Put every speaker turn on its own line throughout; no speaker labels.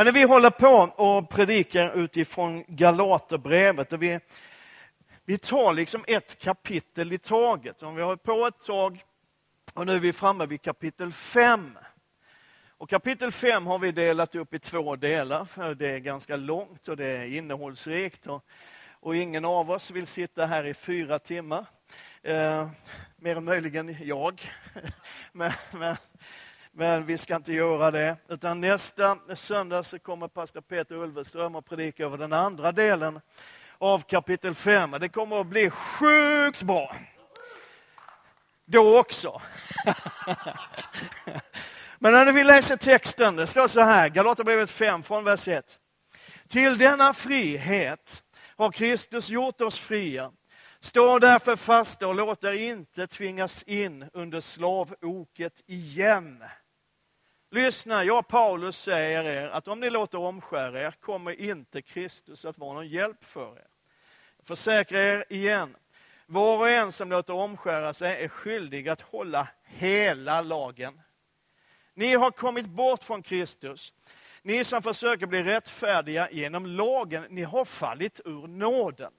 Ja, när vi håller på och predikar utifrån Galaterbrevet och vi, vi tar liksom ett kapitel i taget. Om vi har hållit på ett tag och nu är vi framme vid kapitel 5. Och kapitel 5 har vi delat upp i två delar, för det är ganska långt och det är innehållsrikt. Och, och ingen av oss vill sitta här i fyra timmar. Eh, mer än möjligen jag. men, men, men, vi ska inte göra det. Utan nästa söndag så kommer pastor Peter Ulveström och predika över den andra delen av kapitel 5. Det kommer att bli sjukt bra. Då också. Men när vi läser texten, det står så här, Galaterbrevet 5 från vers 1. Till denna frihet har Kristus gjort oss fria. Stå därför fasta och låt er inte tvingas in under slavoket igen. Lyssna, jag Paulus säger er att om ni låter omskära er kommer inte Kristus att vara någon hjälp för er. Jag försäkrar er igen, var och en som låter omskära sig är skyldig att hålla hela lagen. Ni har kommit bort från Kristus. Ni som försöker bli rättfärdiga genom lagen, ni har fallit ur nåden.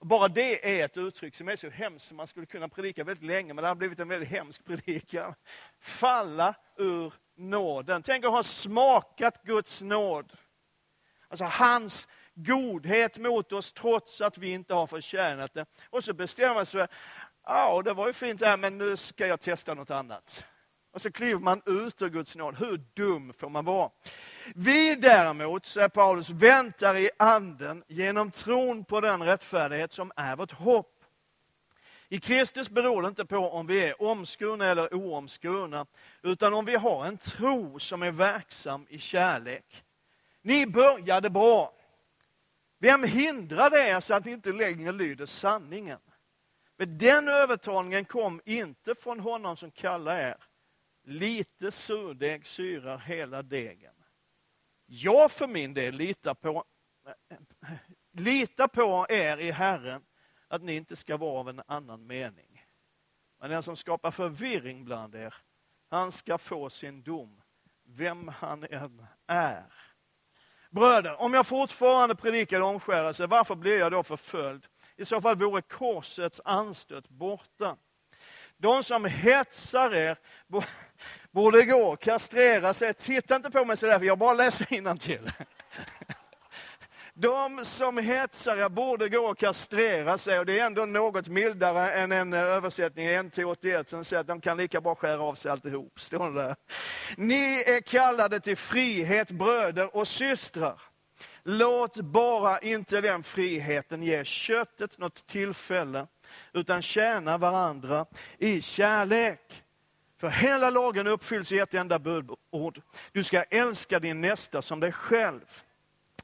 Bara det är ett uttryck som är så hemskt som man skulle kunna predika väldigt länge, men det har blivit en väldigt hemsk predikan. Falla ur nåden. Tänk att ha smakat Guds nåd. Alltså hans godhet mot oss trots att vi inte har förtjänat det. Och så bestämmer man sig för, ja det var ju fint det här men nu ska jag testa något annat. Och så kliver man ut ur Guds nåd. Hur dum får man vara? Vi däremot, säger Paulus, väntar i anden genom tron på den rättfärdighet som är vårt hopp. I Kristus beror det inte på om vi är omskurna eller oomskurna, utan om vi har en tro som är verksam i kärlek. Ni började bra. Vem hindrade er så att ni inte längre lyder sanningen? Men den övertalningen kom inte från honom som kallar er. Lite surdeg syrar hela degen. Jag för min del litar på, litar på er i Herren att ni inte ska vara av en annan mening. Men den som skapar förvirring bland er, han ska få sin dom, vem han än är. Bröder, om jag fortfarande predikar omskärelse, varför blir jag då förföljd? I så fall vore korsets anstöt borta. De som hetsar er borde gå och kastrera sig. Titta inte på mig sådär, för jag bara läser till. De som hetsar borde gå och kastrera sig och det är ändå något mildare än en eh, översättning i NT81 som säger att de kan lika bra skära av sig alltihop. Står det där. Ni är kallade till frihet bröder och systrar. Låt bara inte den friheten ge köttet något tillfälle utan tjäna varandra i kärlek. För hela lagen uppfylls i ett enda budord. Du ska älska din nästa som dig själv.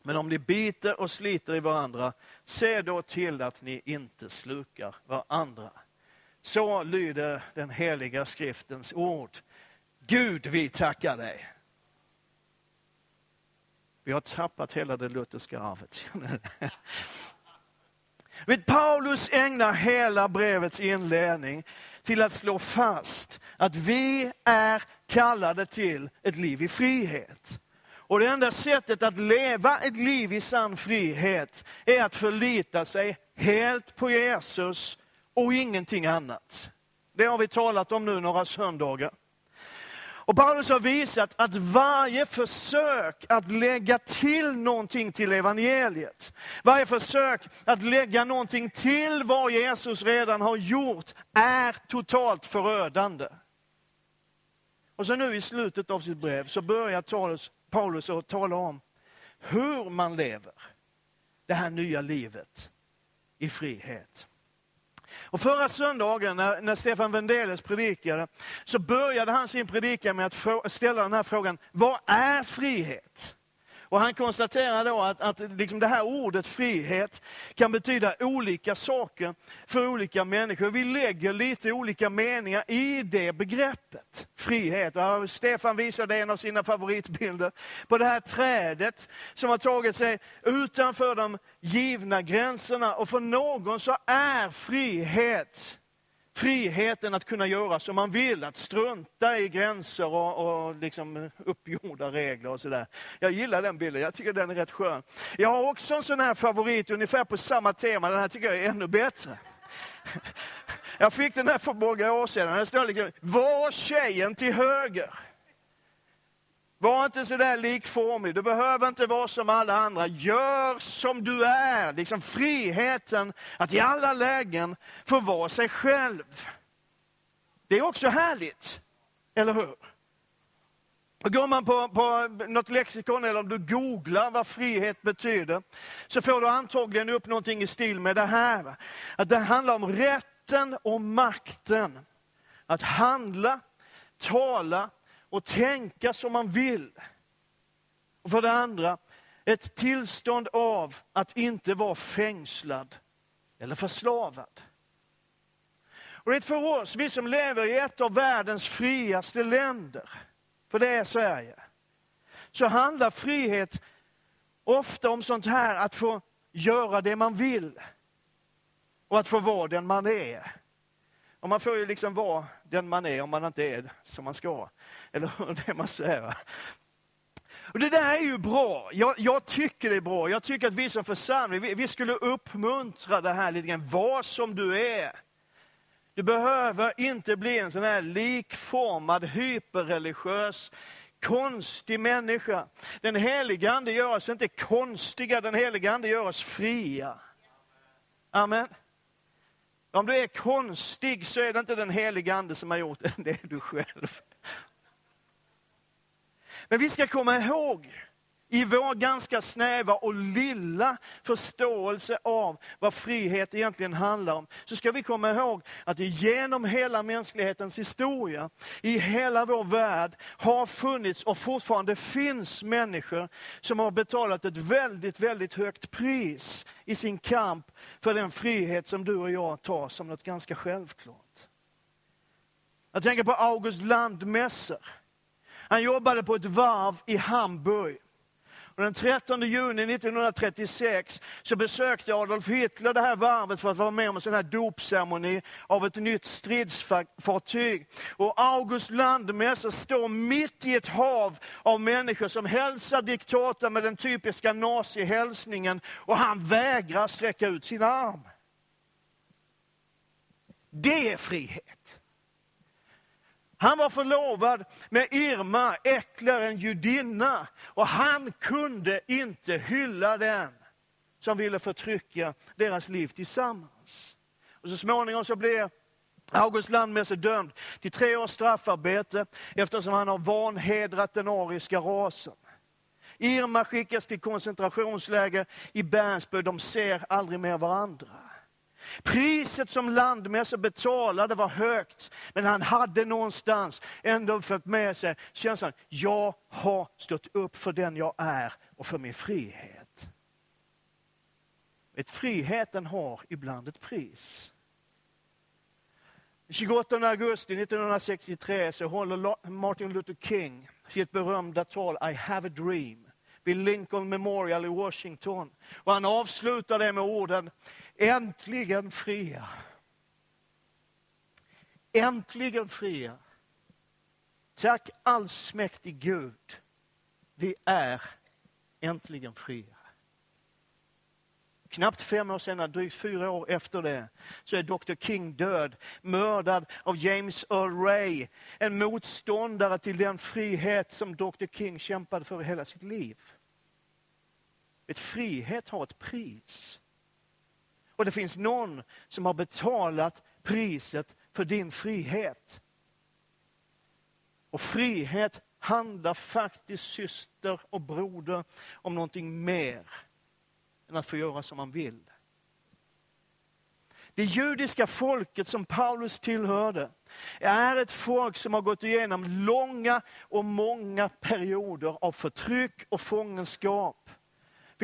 Men om ni biter och sliter i varandra, se då till att ni inte slukar varandra. Så lyder den heliga skriftens ord. Gud, vi tackar dig. Vi har tappat hela det lutherska arvet. Paulus ägnar hela brevets inledning till att slå fast att vi är kallade till ett liv i frihet. Och det enda sättet att leva ett liv i sann frihet är att förlita sig helt på Jesus och ingenting annat. Det har vi talat om nu några söndagar. Och Paulus har visat att varje försök att lägga till någonting till evangeliet, varje försök att lägga någonting till vad Jesus redan har gjort, är totalt förödande. Och så nu i slutet av sitt brev så börjar Paulus, Paulus och tala om hur man lever det här nya livet i frihet. Och förra söndagen när, när Stefan Wendelius predikade, så började han sin predikan med att ställa den här frågan, vad är frihet? Och han konstaterar då att, att liksom det här ordet frihet kan betyda olika saker för olika människor. Vi lägger lite olika meningar i det begreppet, frihet. Och Stefan visade en av sina favoritbilder på det här trädet som har tagit sig utanför de givna gränserna. Och för någon så är frihet friheten att kunna göra som man vill, att strunta i gränser och, och liksom uppgjorda regler och sådär. Jag gillar den bilden, jag tycker den är rätt skön. Jag har också en sån här favorit ungefär på samma tema, den här tycker jag är ännu bättre. Jag fick den här för många år sedan, den står liksom, var tjejen till höger. Var inte så där likformig, du behöver inte vara som alla andra. Gör som du är, liksom friheten att i alla lägen få vara sig själv. Det är också härligt, eller hur? går man på, på något lexikon eller om du googlar vad frihet betyder, så får du antagligen upp någonting i stil med det här. Att det handlar om rätten och makten att handla, tala och tänka som man vill. Och för det andra, ett tillstånd av att inte vara fängslad eller förslavad. Och det är för oss, vi som lever i ett av världens friaste länder, för det är Sverige, så handlar frihet ofta om sånt här att få göra det man vill och att få vara den man är. Och man får ju liksom vara den man är om man inte är som man ska. Eller hur det man säger. Och det där är ju bra. Jag, jag, tycker det är bra. Jag tycker att vi som församling, vi, vi skulle uppmuntra det här lite grann. Var som du är. Du behöver inte bli en sån här likformad, hyperreligiös, konstig människa. Den helige Ande gör oss inte konstiga, den helige Ande gör oss fria. Amen. Om du är konstig så är det inte den helige Ande som har gjort det, det är du själv. Men vi ska komma ihåg, i vår ganska snäva och lilla förståelse av vad frihet egentligen handlar om, så ska vi komma ihåg att genom hela mänsklighetens historia, i hela vår värld, har funnits och fortfarande finns människor som har betalat ett väldigt, väldigt högt pris i sin kamp för den frihet som du och jag tar som något ganska självklart. Jag tänker på August Landmesser. Han jobbade på ett varv i Hamburg. Och den 13 juni 1936 så besökte Adolf Hitler det här varvet för att vara med om en sån här dopceremoni av ett nytt stridsfartyg. Och August Landmesser står mitt i ett hav av människor som hälsar diktatorn med den typiska nazihälsningen och han vägrar sträcka ut sin arm. Det är frihet. Han var förlovad med Irma, äcklaren, judinna. Och han kunde inte hylla den som ville förtrycka deras liv tillsammans. Och så småningom så blev August landmässigt dömd till tre års straffarbete eftersom han har vanhedrat den ariska rasen. Irma skickas till koncentrationsläger i Bernsburg. De ser aldrig mer varandra. Priset som Landmässor betalade var högt, men han hade någonstans ändå fått med sig känslan, jag har stått upp för den jag är och för min frihet. Ett friheten har ibland ett pris. 28 augusti 1963 så håller Martin Luther King sitt berömda tal I have a dream vid Lincoln Memorial i Washington. Och han avslutar det med orden Äntligen fria. Äntligen fria. Tack allsmäktig Gud. Vi är äntligen fria. Knappt fem år senare, drygt fyra år efter det, så är Dr King död, mördad av James Earl Ray, en motståndare till den frihet som Dr King kämpade för i hela sitt liv. Ett frihet har ett pris. Och det finns någon som har betalat priset för din frihet. Och frihet handlar faktiskt, syster och broder, om någonting mer än att få göra som man vill. Det judiska folket som Paulus tillhörde är ett folk som har gått igenom långa och många perioder av förtryck och fångenskap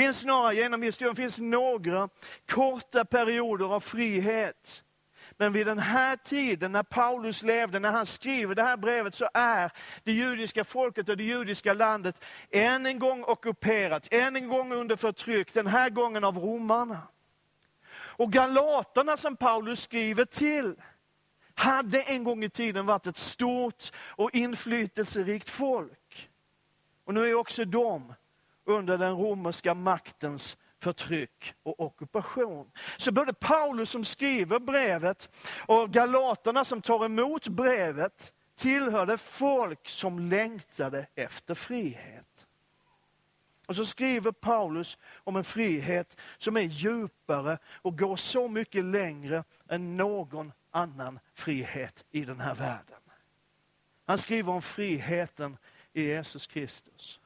finns några genom historien, finns några korta perioder av frihet. Men vid den här tiden, när Paulus levde, när han skriver det här brevet, så är det judiska folket och det judiska landet än en gång ockuperat, än en gång under förtryck, den här gången av romarna. Och galaterna som Paulus skriver till, hade en gång i tiden varit ett stort och inflytelserikt folk. Och nu är också de under den romerska maktens förtryck och ockupation. Så både Paulus som skriver brevet och galaterna som tar emot brevet tillhörde folk som längtade efter frihet. Och så skriver Paulus om en frihet som är djupare och går så mycket längre än någon annan frihet i den här världen. Han skriver om friheten i Jesus Kristus.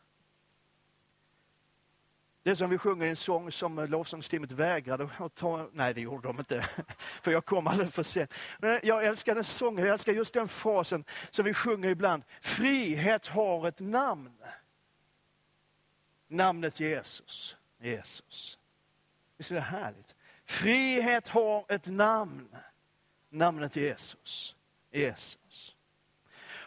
Det som vi sjunger i en sång som lovsångsteamet vägrade att ta, nej det gjorde de inte, för jag kom alldeles för sent. Men jag älskar den sången, jag älskar just den frasen som vi sjunger ibland. Frihet har ett namn. Namnet Jesus. Jesus. Visst är det härligt? Frihet har ett namn. Namnet Jesus. Jesus.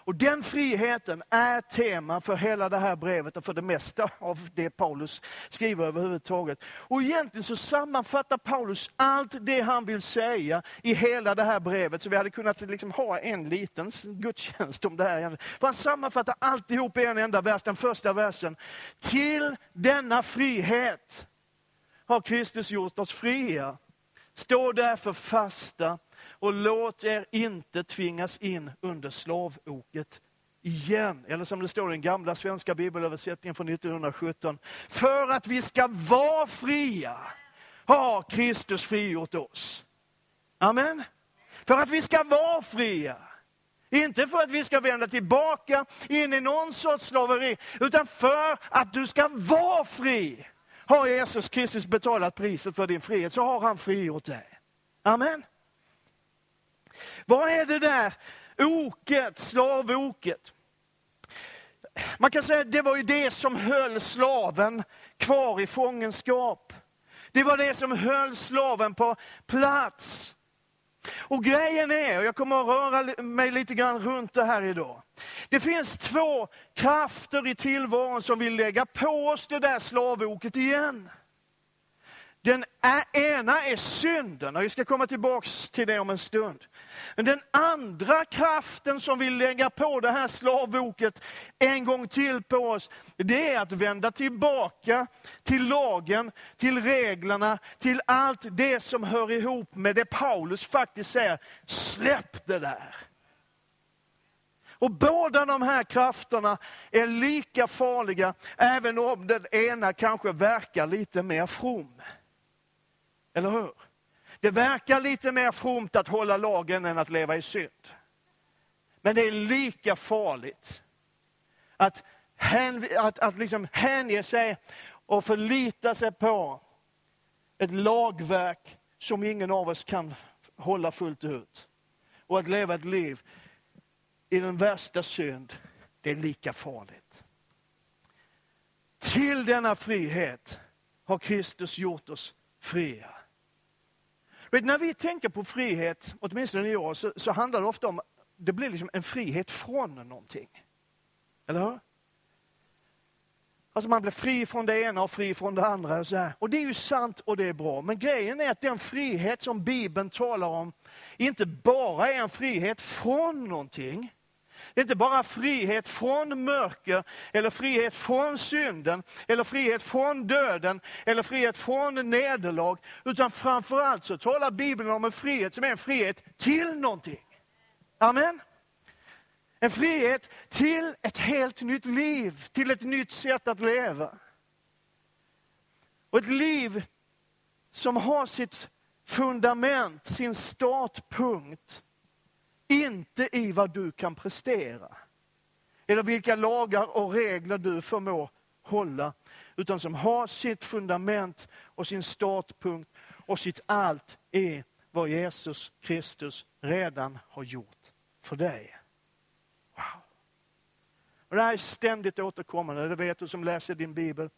Och den friheten är tema för hela det här brevet och för det mesta av det Paulus skriver överhuvudtaget. Och egentligen så sammanfattar Paulus allt det han vill säga i hela det här brevet. Så vi hade kunnat liksom ha en liten gudstjänst om det här. För han sammanfattar alltihop i en enda vers, den första versen. Till denna frihet har Kristus gjort oss fria. Stå därför fasta och låt er inte tvingas in under slavoket igen. Eller som det står i den gamla svenska bibelöversättningen från 1917. För att vi ska vara fria har Kristus frigjort oss. Amen. För att vi ska vara fria. Inte för att vi ska vända tillbaka in i någon sorts slaveri, utan för att du ska vara fri. Har Jesus Kristus betalat priset för din frihet, så har han frigjort dig. Amen. Vad är det där oket, slavoket? Man kan säga att det var ju det som höll slaven kvar i fångenskap. Det var det som höll slaven på plats. Och grejen är, och jag kommer att röra mig lite grann runt det här idag. Det finns två krafter i tillvaron som vill lägga på oss det där slavoket igen. Den ena är synden, och vi ska komma tillbaka till det om en stund. Men den andra kraften som vill lägga på det här slavoket en gång till på oss, det är att vända tillbaka till lagen, till reglerna, till allt det som hör ihop med det Paulus faktiskt säger, släpp det där. Och båda de här krafterna är lika farliga, även om den ena kanske verkar lite mer from. Eller hur? Det verkar lite mer fromt att hålla lagen än att leva i synd. Men det är lika farligt att, hän, att, att liksom hänge sig och förlita sig på ett lagverk som ingen av oss kan hålla fullt ut. Och att leva ett liv i den värsta synd, det är lika farligt. Till denna frihet har Kristus gjort oss fria. Vet, när vi tänker på frihet, åtminstone i år, så, så handlar det ofta om det blir liksom en frihet från någonting. Eller hur? Alltså man blir fri från det ena och fri från det andra. Och, så här. och det är ju sant och det är bra. Men grejen är att den frihet som Bibeln talar om inte bara är en frihet från någonting. Det är inte bara frihet från mörker, eller frihet från synden, eller frihet från döden, eller frihet från nederlag. Utan framförallt så talar Bibeln om en frihet som är en frihet till någonting. Amen. En frihet till ett helt nytt liv, till ett nytt sätt att leva. Och ett liv som har sitt fundament, sin startpunkt inte i vad du kan prestera. Eller vilka lagar och regler du förmår hålla. Utan som har sitt fundament och sin startpunkt och sitt allt i vad Jesus Kristus redan har gjort för dig. Wow. Och det här är ständigt återkommande, det vet du som läser din bibel.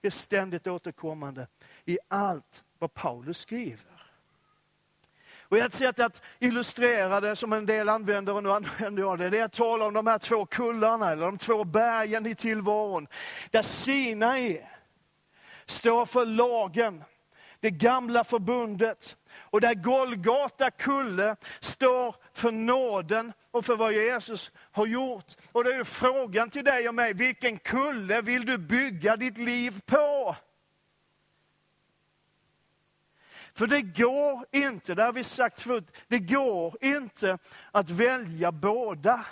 Det är ständigt återkommande i allt vad Paulus skriver. Och ett sätt att illustrera det som en del använder, och nu använder jag det, det är att tala om de här två kullarna, eller de två bergen i tillvaron. Där Sinai står för lagen, det gamla förbundet. Och där Golgata kulle står för nåden och för vad Jesus har gjort. Och det är ju frågan till dig och mig, vilken kulle vill du bygga ditt liv på? För det går inte, det har vi sagt förut, det går inte att välja båda.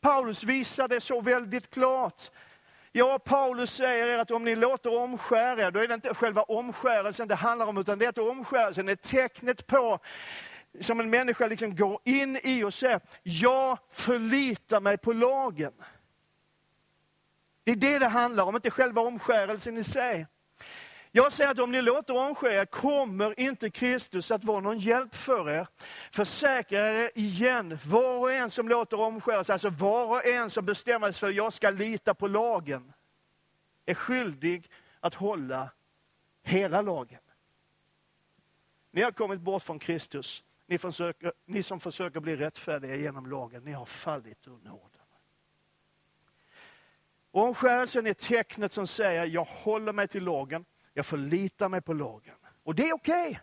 Paulus visar det så väldigt klart. Ja, Paulus säger att om ni låter omskära er, då är det inte själva omskärelsen det handlar om, utan det är att omskärelsen är tecknet på som en människa liksom går in i och säger, jag förlitar mig på lagen. Det är det det handlar om, inte själva omskärelsen i sig. Jag säger att om ni låter omskära er, kommer inte Kristus att vara någon hjälp för er. Försäkra er igen, var och en som låter omskära sig, alltså var och en som bestämmer sig för att jag ska lita på lagen, är skyldig att hålla hela lagen. Ni har kommit bort från Kristus. Ni, försöker, ni som försöker bli rättfärdiga genom lagen, ni har fallit ur nåden. Omskärelsen är tecknet som säger, jag håller mig till lagen. Jag förlitar mig på lagen. Och det är okej. Okay.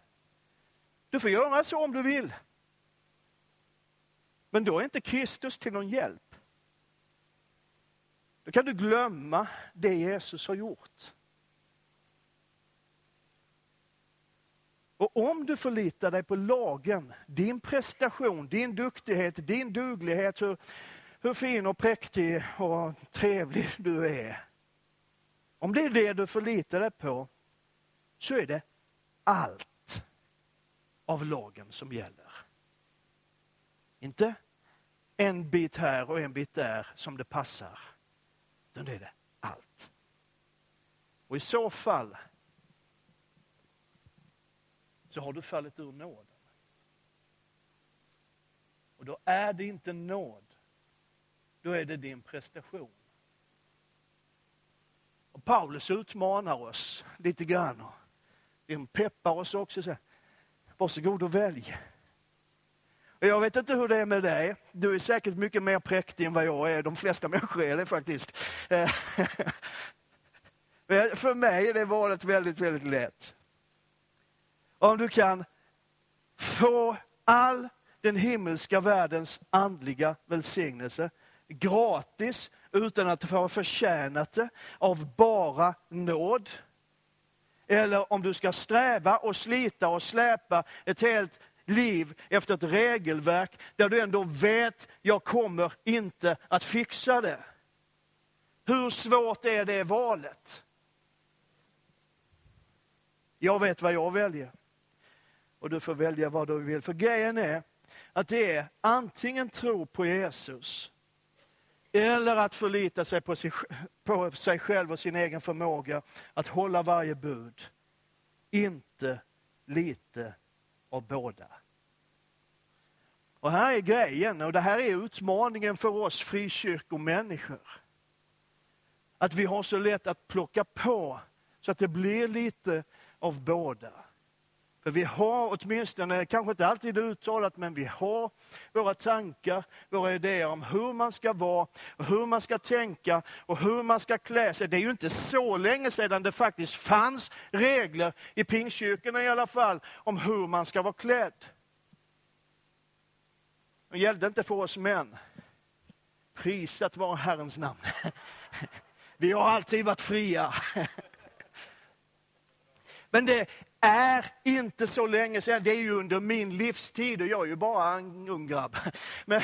Du får göra så om du vill. Men då är inte Kristus till någon hjälp. Då kan du glömma det Jesus har gjort. Och om du förlitar dig på lagen, din prestation, din duktighet, din duglighet, hur, hur fin och präktig och trevlig du är. Om det är det du förlitar dig på, så är det allt av lagen som gäller. Inte en bit här och en bit där som det passar. Utan det är det allt. Och i så fall så har du fallit ur nåden. Och då är det inte nåd. Då är det din prestation. Och Paulus utmanar oss lite grann de peppar oss också. Så Varsågod och välj. Och jag vet inte hur det är med dig. Du är säkert mycket mer präktig än vad jag är. De flesta människor är det faktiskt. För mig är det valet väldigt, väldigt lätt. Om du kan få all den himmelska världens andliga välsignelse gratis utan att ha förtjänat det av bara nåd eller om du ska sträva och slita och släpa ett helt liv efter ett regelverk där du ändå vet, jag kommer inte att fixa det. Hur svårt är det valet? Jag vet vad jag väljer. Och du får välja vad du vill. För grejen är att det är antingen tro på Jesus eller att förlita sig på sig, på sig själv och sin egen förmåga att hålla varje bud. Inte lite av båda. Och här är grejen, och det här är utmaningen för oss frikyrkomänniskor. Att vi har så lätt att plocka på så att det blir lite av båda. För vi har åtminstone, kanske inte alltid uttalat, men vi har våra tankar, våra idéer om hur man ska vara, och hur man ska tänka och hur man ska klä sig. Det är ju inte så länge sedan det faktiskt fanns regler, i pingstkyrkorna i alla fall, om hur man ska vara klädd. Det gällde inte för oss män. Prisat vare Herrens namn. Vi har alltid varit fria. Men det är inte så länge sedan, det är ju under min livstid och jag är ju bara en ung grabb. Men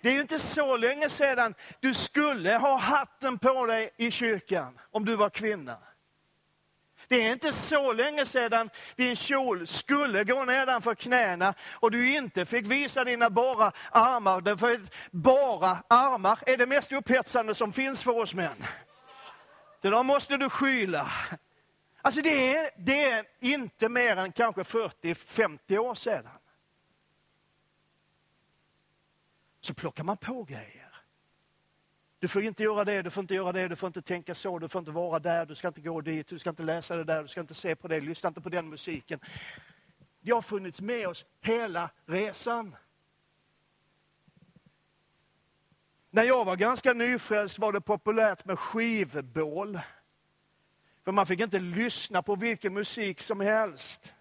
det är ju inte så länge sedan du skulle ha hatten på dig i kyrkan om du var kvinna. Det är inte så länge sedan din kjol skulle gå nedanför knäna och du inte fick visa dina bara armar. För bara armar är det mest upphetsande som finns för oss män. Det där måste du skyla. Alltså det är, det är inte mer än kanske 40-50 år sedan. Så plockar man på grejer. Du får inte göra det, du får inte göra det, du får inte tänka så, du får inte vara där, du ska inte gå dit, du ska inte läsa det där, du ska inte se på det, lyssna inte på den musiken. Det har funnits med oss hela resan. När jag var ganska nyfrälst var det populärt med skivbål. För man fick inte lyssna på vilken musik som helst.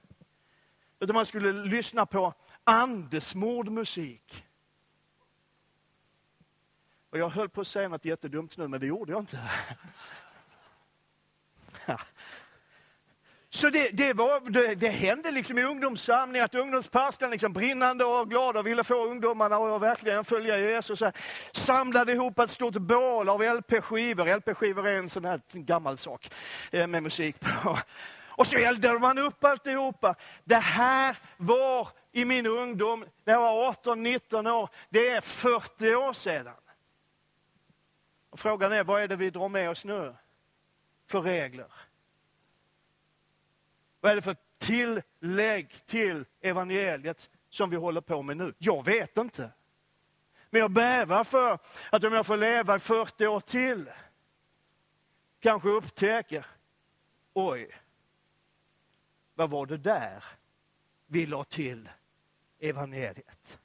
Utan man skulle lyssna på andesmordmusik. Och jag höll på att säga något jättedumt nu, men det gjorde jag inte. Så det, det, var, det, det, hände liksom i ungdomssamling att ungdomspastorn liksom brinnande och glad och ville få ungdomarna att verkligen följa Jesus. Så samlade ihop ett stort bål av LP-skivor. LP-skivor är en sån här gammal sak eh, med musik på. Och så eldade man upp alltihopa. Det här var i min ungdom, när jag var 18-19 år, det är 40 år sedan. Och frågan är, vad är det vi drar med oss nu för regler? Vad är det för tillägg till evangeliet som vi håller på med nu? Jag vet inte. Men jag bävar för att om jag får leva i 40 år till, kanske upptäcker, oj, vad var det där vi la till evangeliet?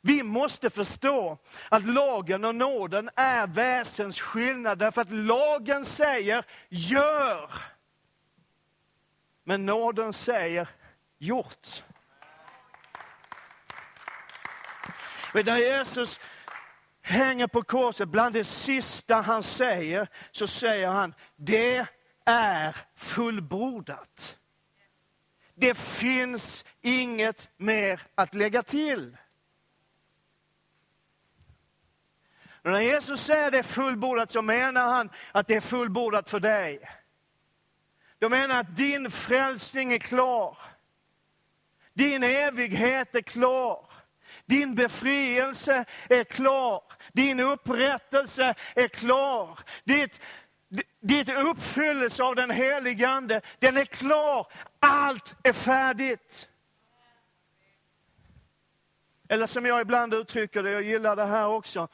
Vi måste förstå att lagen och nåden är väsensskillnad, därför att lagen säger gör. Men nåden säger gjort. Men när Jesus hänger på korset, bland det sista han säger, så säger han, det är fullbordat. Det finns inget mer att lägga till. Och när Jesus säger det är fullbordat så menar han att det är fullbordat för dig. De menar att din frälsning är klar. Din evighet är klar. Din befrielse är klar. Din upprättelse är klar. Ditt, ditt uppfyllelse av den helige Ande, den är klar. Allt är färdigt. Eller som jag ibland uttrycker det, jag gillar det här också.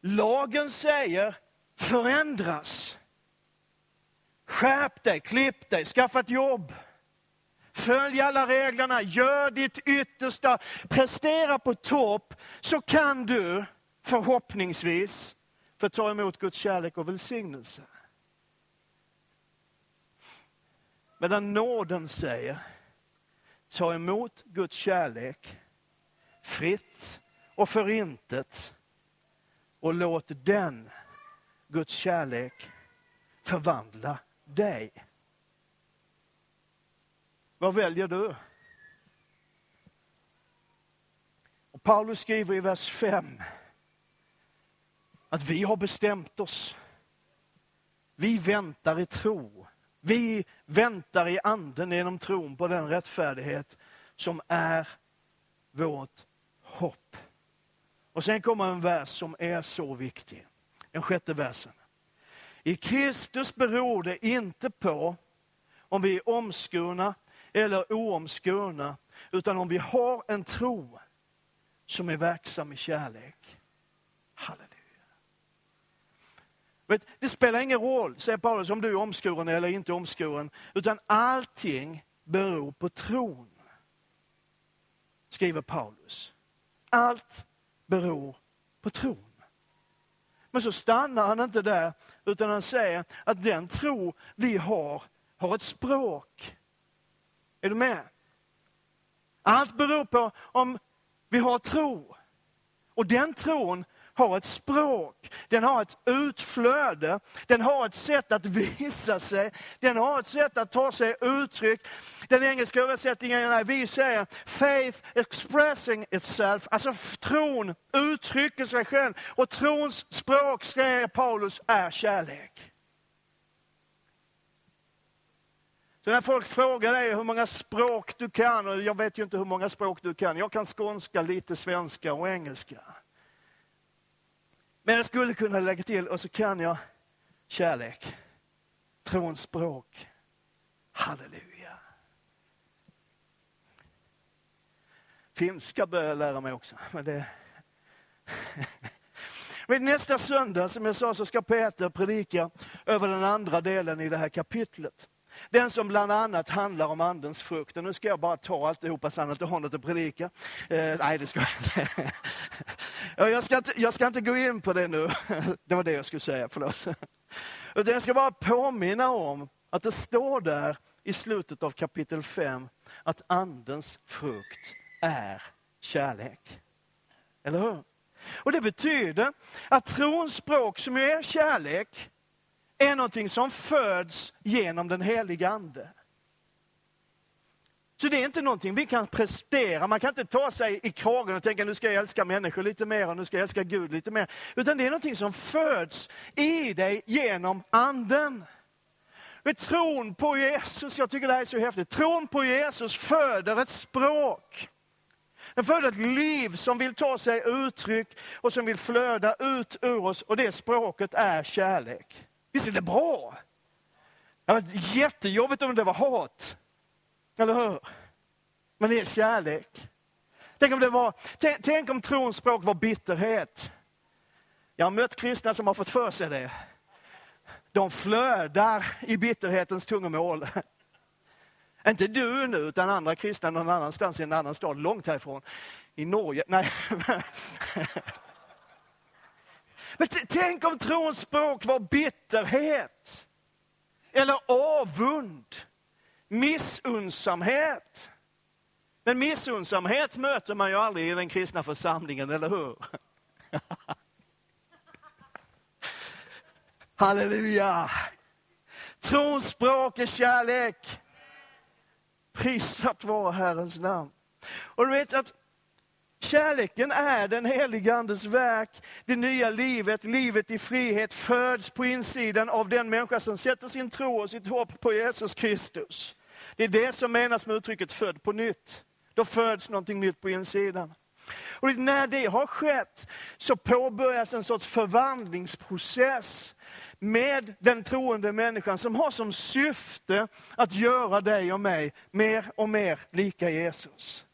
Lagen säger förändras. Skärp dig, klipp dig, skaffa ett jobb. Följ alla reglerna, gör ditt yttersta, prestera på topp, så kan du förhoppningsvis få ta emot Guds kärlek och välsignelse. Medan nåden säger, ta emot Guds kärlek fritt och förintet och låt den, Guds kärlek, förvandla dig. Vad väljer du? Och Paulus skriver i vers 5 att vi har bestämt oss. Vi väntar i tro. Vi väntar i anden genom tron på den rättfärdighet som är vårt hopp. Och sen kommer en vers som är så viktig. Den sjätte versen. I Kristus beror det inte på om vi är omskurna eller oomskurna, utan om vi har en tro som är verksam i kärlek. Halleluja. Det spelar ingen roll, säger Paulus, om du är omskuren eller inte omskuren, utan allting beror på tron. Skriver Paulus. Allt beror på tron. Men så stannar han inte där, utan han säger att den tro vi har, har ett språk. Är du med? Allt beror på om vi har tro. Och den tron har ett språk, den har ett utflöde, den har ett sätt att visa sig, den har ett sätt att ta sig uttryck. Den engelska översättningen är vi säger faith expressing itself, alltså tron uttrycker sig själv. Och trons språk, säger Paulus, är kärlek. Så när folk frågar dig hur många språk du kan, och jag vet ju inte hur många språk du kan, jag kan skånska, lite svenska och engelska. Men jag skulle kunna lägga till, och så kan jag kärlek, trons språk. Halleluja. Finska börjar jag lära mig också. Men det... men nästa söndag, som jag sa, så ska Peter predika över den andra delen i det här kapitlet. Den som bland annat handlar om andens frukt. Och nu ska jag bara ta alltihopa så han inte har något att predika. Eh, nej, det ska jag inte. jag, ska inte. Jag ska inte gå in på det nu. det var det jag skulle säga, förlåt. Utan jag ska bara påminna om att det står där i slutet av kapitel 5 att andens frukt är kärlek. Eller hur? Och det betyder att trons språk som är kärlek är någonting som föds genom den heliga Ande. Så det är inte någonting vi kan prestera. Man kan inte ta sig i kragen och tänka nu ska jag älska människor lite mer och nu ska jag älska Gud lite mer. Utan det är någonting som föds i dig genom anden. Med tron på Jesus, jag tycker det här är så häftigt. Tron på Jesus föder ett språk. Den föder ett liv som vill ta sig uttryck och som vill flöda ut ur oss och det språket är kärlek. Visst är det bra? Det var jättejobbigt om det var hat. Eller hur? Men det är kärlek. Tänk om, det var, tänk, tänk om trons språk var bitterhet. Jag har mött kristna som har fått för sig det. De flödar i bitterhetens tungomål. Inte du nu, utan andra kristna någon annanstans i en annan stad, långt härifrån. I Norge. Nej. Men tänk om trons språk var bitterhet. Eller avund. Missunnsamhet. Men missunnsamhet möter man ju aldrig i den kristna församlingen, eller hur? Halleluja! Trons språk är kärlek. Prisat vare Herrens namn. Och du vet att Kärleken är den helige Andes verk. Det nya livet, livet i frihet, föds på insidan av den människa som sätter sin tro och sitt hopp på Jesus Kristus. Det är det som menas med uttrycket född på nytt. Då föds någonting nytt på insidan. Och när det har skett så påbörjas en sorts förvandlingsprocess med den troende människan som har som syfte att göra dig och mig mer och mer lika Jesus.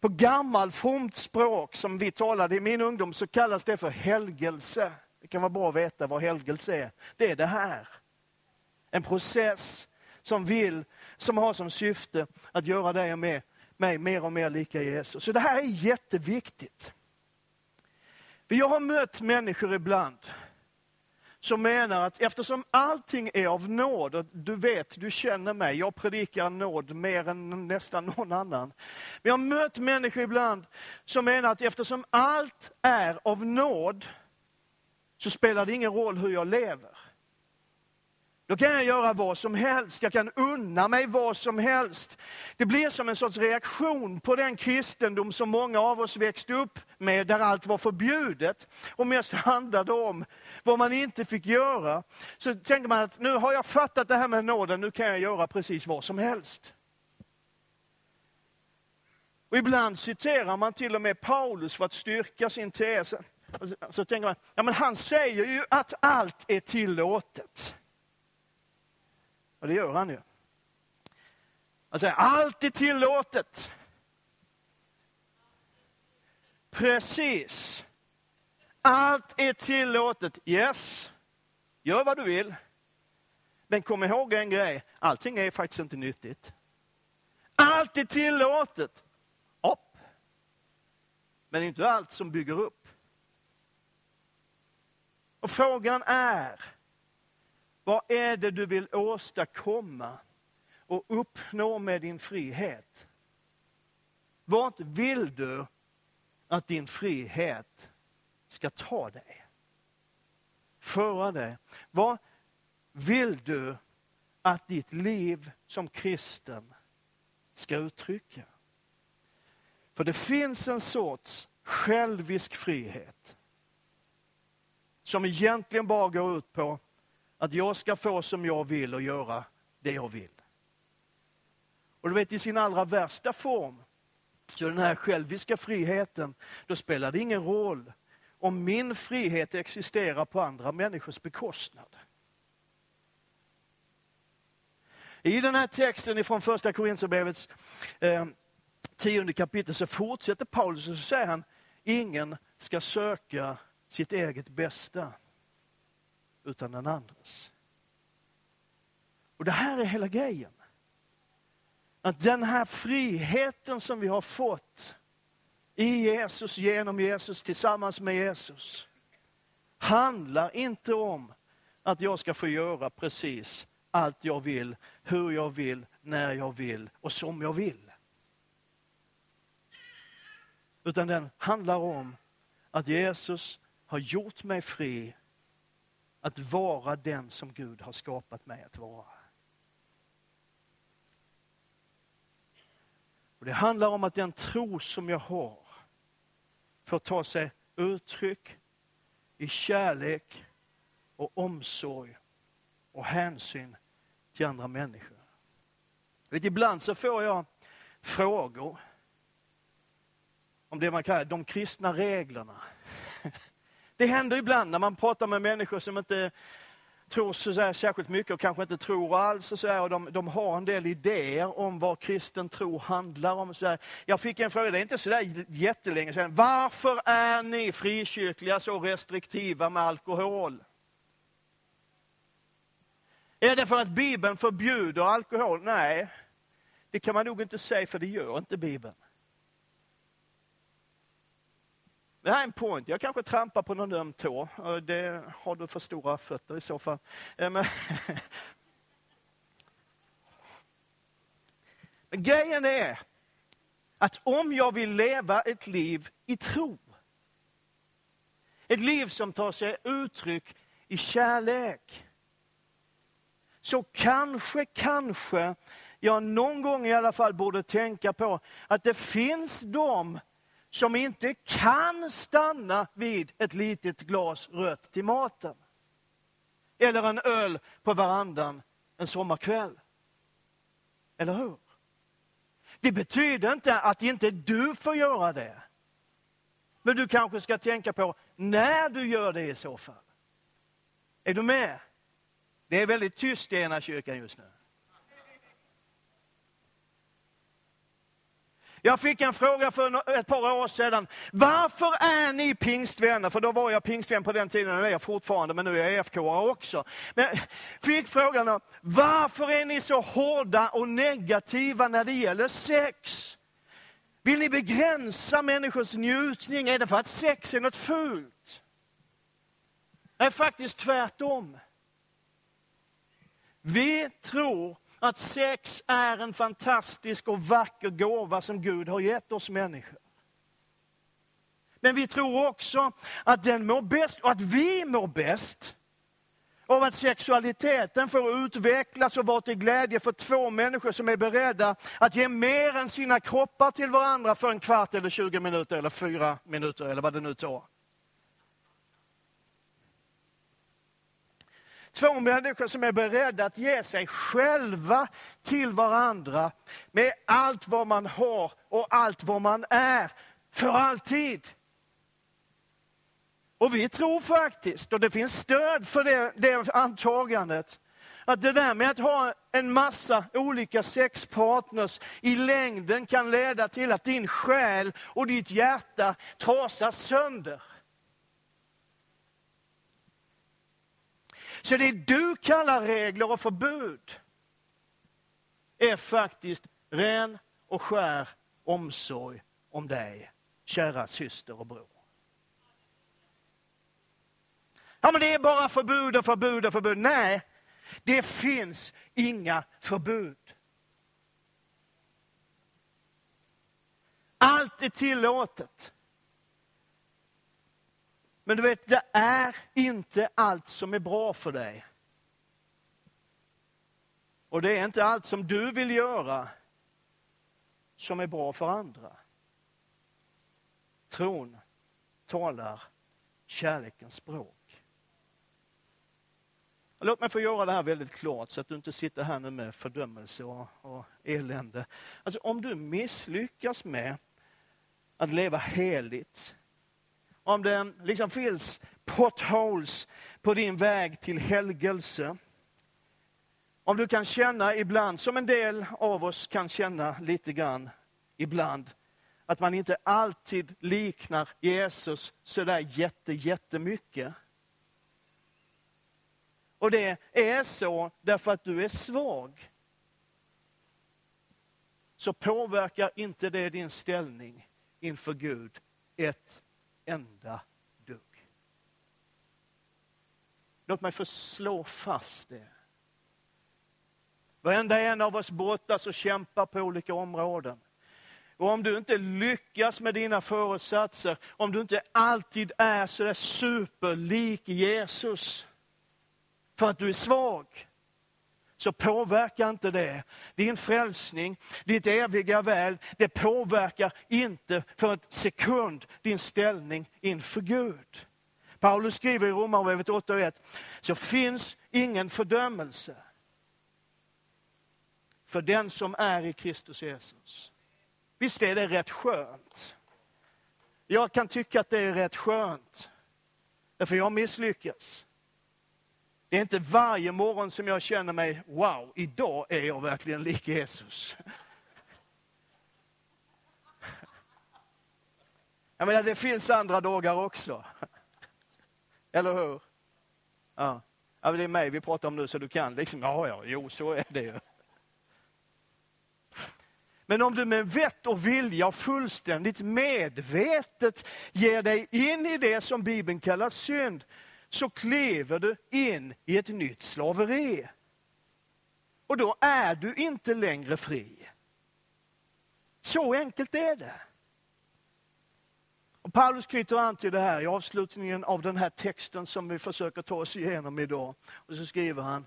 På gammal fromt språk som vi talade i min ungdom så kallas det för helgelse. Det kan vara bra att veta vad helgelse är. Det är det här. En process som vill, som har som syfte att göra dig och mig, mig mer och mer lika Jesus. Så det här är jätteviktigt. Jag har mött människor ibland som menar att eftersom allting är av nåd, och du vet, du känner mig, jag predikar nåd mer än nästan någon annan. Jag har mött människor ibland som menar att eftersom allt är av nåd, så spelar det ingen roll hur jag lever. Då kan jag göra vad som helst, jag kan unna mig vad som helst. Det blir som en sorts reaktion på den kristendom som många av oss växte upp med, där allt var förbjudet och mest handlade om vad man inte fick göra. Så tänker man att nu har jag fattat det här med nåden, nu kan jag göra precis vad som helst. Och ibland citerar man till och med Paulus för att styrka sin tes. Så tänker man, ja men han säger ju att allt är tillåtet. Och det gör han ju. Han säger allt är tillåtet. Precis. Allt är tillåtet. Yes, gör vad du vill. Men kom ihåg en grej, allting är faktiskt inte nyttigt. Allt är tillåtet. Upp. Men inte allt som bygger upp. Och frågan är, vad är det du vill åstadkomma och uppnå med din frihet? Vart vill du att din frihet ska ta dig? Föra dig. Vad vill du att ditt liv som kristen ska uttrycka? För det finns en sorts självisk frihet som egentligen bara går ut på att jag ska få som jag vill och göra det jag vill. Och du vet, i sin allra värsta form, så den här själviska friheten, då spelar det ingen roll om min frihet existerar på andra människors bekostnad. I den här texten ifrån första Korinthierbrevets eh, tionde kapitel så fortsätter Paulus och så säger han, ingen ska söka sitt eget bästa utan den andres. Och det här är hela grejen. Att den här friheten som vi har fått i Jesus, genom Jesus, tillsammans med Jesus, handlar inte om att jag ska få göra precis allt jag vill, hur jag vill, när jag vill och som jag vill. Utan den handlar om att Jesus har gjort mig fri att vara den som Gud har skapat mig att vara. Och Det handlar om att den tro som jag har får ta sig uttryck i kärlek och omsorg och hänsyn till andra människor. Vet, ibland så får jag frågor om det man kallar de kristna reglerna. Det händer ibland när man pratar med människor som inte tror så särskilt mycket och kanske inte tror alls. Och så och de, de, har en del idéer om vad kristen tro handlar om. Så. Jag fick en fråga, det är inte så där jättelänge sedan. Varför är ni frikyrkliga så restriktiva med alkohol? Är det för att Bibeln förbjuder alkohol? Nej, det kan man nog inte säga för det gör inte Bibeln. Det här är en point. Jag kanske trampar på någon öm tå. Det har du för stora fötter i så fall. Eh, men, Men grejen är att om jag vill leva ett liv i tro, ett liv som tar sig uttryck i kärlek, så kanske, kanske jag någon gång i alla fall borde tänka på att det finns de som inte kan stanna vid ett litet glas rött till maten. Eller en öl på verandan en sommarkväll. Eller hur? Det betyder inte att inte du får göra det. Men du kanske ska tänka på när du gör det i så fall. Är du med? Det är väldigt tyst i ena kyrkan just nu. Jag fick en fråga för ett par år sedan. Varför är ni pingstvänner? För då var jag pingstvän på den tiden, och det är jag fortfarande, men nu är jag FK också. Men jag fick frågan, varför är ni så hårda och negativa när det gäller sex? Vill ni begränsa människors njutning? Är det för att sex är något fult? Det är faktiskt tvärtom. Vi tror att sex är en fantastisk och vacker gåva som Gud har gett oss människor. Men vi tror också att den mår bäst och att vi mår bäst av att sexualiteten får utvecklas och vara till glädje för två människor som är beredda att ge mer än sina kroppar till varandra för en kvart eller 20 minuter eller fyra minuter eller vad det nu tar. Två människor som är beredda att ge sig själva till varandra med allt vad man har och allt vad man är, för alltid. Och vi tror faktiskt, och det finns stöd för det, det antagandet, att det där med att ha en massa olika sexpartners i längden kan leda till att din själ och ditt hjärta trasas sönder. Så det du kallar regler och förbud är faktiskt ren och skär omsorg om dig, kära syster och bror. Ja, men det är bara förbud och förbud och förbud. Nej, det finns inga förbud. Allt är tillåtet. Men du vet, det är inte allt som är bra för dig. Och det är inte allt som du vill göra som är bra för andra. Tron talar kärlekens språk. Låt mig få göra det här väldigt klart så att du inte sitter här nu med fördömelse och, och elände. Alltså om du misslyckas med att leva heligt om det liksom finns potholes på din väg till helgelse. Om du kan känna ibland, som en del av oss kan känna lite grann ibland, att man inte alltid liknar Jesus sådär jätte, jättemycket. Och det är så därför att du är svag. Så påverkar inte det din ställning inför Gud ett enda dugg. Låt mig få slå fast det. Varenda en av oss brottas och kämpar på olika områden. Och om du inte lyckas med dina föresatser, om du inte alltid är så där superlik Jesus, för att du är svag, så påverkar inte det din frälsning, ditt eviga väl. Det påverkar inte för en sekund din ställning inför Gud. Paulus skriver i Romarbrevet 8.1, så finns ingen fördömelse för den som är i Kristus Jesus. Visst är det rätt skönt? Jag kan tycka att det är rätt skönt, därför jag misslyckas. Det är inte varje morgon som jag känner mig, wow, idag är jag verkligen lik Jesus. Jag menar, det finns andra dagar också. Eller hur? Ja. ja det är mig vi pratar om nu, så du kan liksom, ja, ja, jo, så är det ju. Men om du med vett och vilja och fullständigt medvetet ger dig in i det som Bibeln kallar synd, så kliver du in i ett nytt slaveri. Och då är du inte längre fri. Så enkelt är det. Och Paulus knyter an till det här i avslutningen av den här texten som vi försöker ta oss igenom idag. Och så skriver han,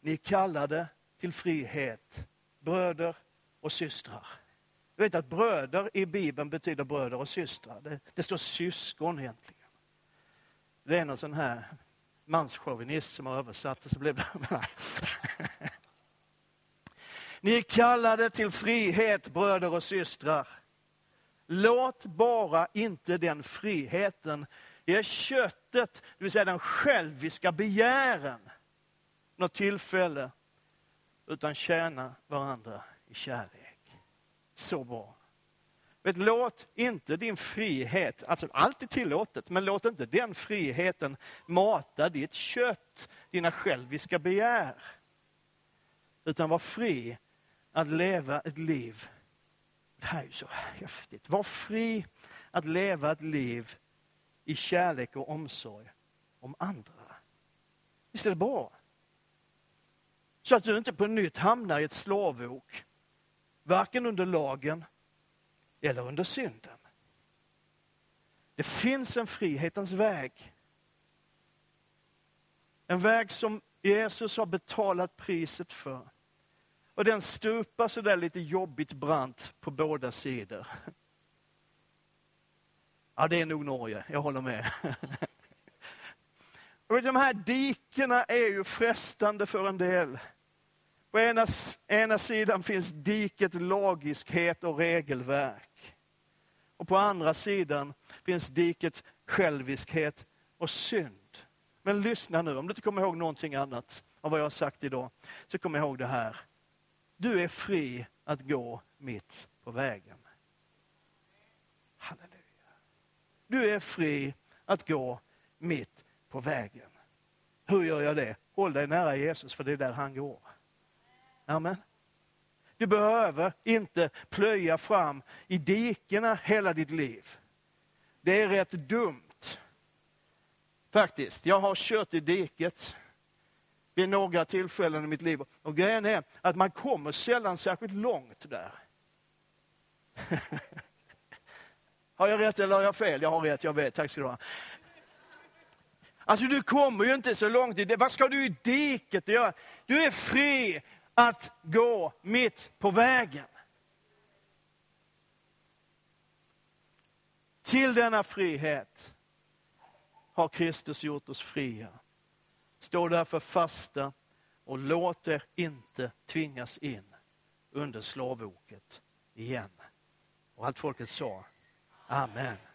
ni kallade till frihet, bröder och systrar. Du vet att bröder i Bibeln betyder bröder och systrar. Det, det står syskon egentligen. Det är någon sån här manschauvinist som har översatt det, så blev det... Ni är kallade till frihet, bröder och systrar. Låt bara inte den friheten ge köttet, det vill säga den själviska begären, något tillfälle, utan tjäna varandra i kärlek. Så bra. Vet, låt inte din frihet, alltså allt är tillåtet, men låt inte den friheten mata ditt kött, dina själviska begär. Utan var fri att leva ett liv. Det här är ju så häftigt. Var fri att leva ett liv i kärlek och omsorg om andra. Visst är det bra? Så att du inte på nytt hamnar i ett slavok. Varken under lagen eller under synden. Det finns en frihetens väg. En väg som Jesus har betalat priset för. Och den stupar så där lite jobbigt brant på båda sidor. Ja, det är nog Norge, jag håller med. Och de här dikena är ju frestande för en del. På ena, ena sidan finns diket lagiskhet och regelverk. Och på andra sidan finns diket själviskhet och synd. Men lyssna nu, om du inte kommer ihåg någonting annat av vad jag har sagt idag, så kom ihåg det här. Du är fri att gå mitt på vägen. Halleluja. Du är fri att gå mitt på vägen. Hur gör jag det? Håll dig nära Jesus, för det är där han går. Amen. Du behöver inte plöja fram i dikena hela ditt liv. Det är rätt dumt. Faktiskt. Jag har kört i diket vid några tillfällen i mitt liv. Och grejen är att man kommer sällan särskilt långt där. har jag rätt eller har jag fel? Jag har rätt, jag vet. Tack ska du ha. Alltså du kommer ju inte så långt i det. Vad ska du i diket göra? Du är fri att gå mitt på vägen. Till denna frihet har Kristus gjort oss fria. Stå därför fasta och låt er inte tvingas in under slavoket igen. Och allt folket sa, Amen.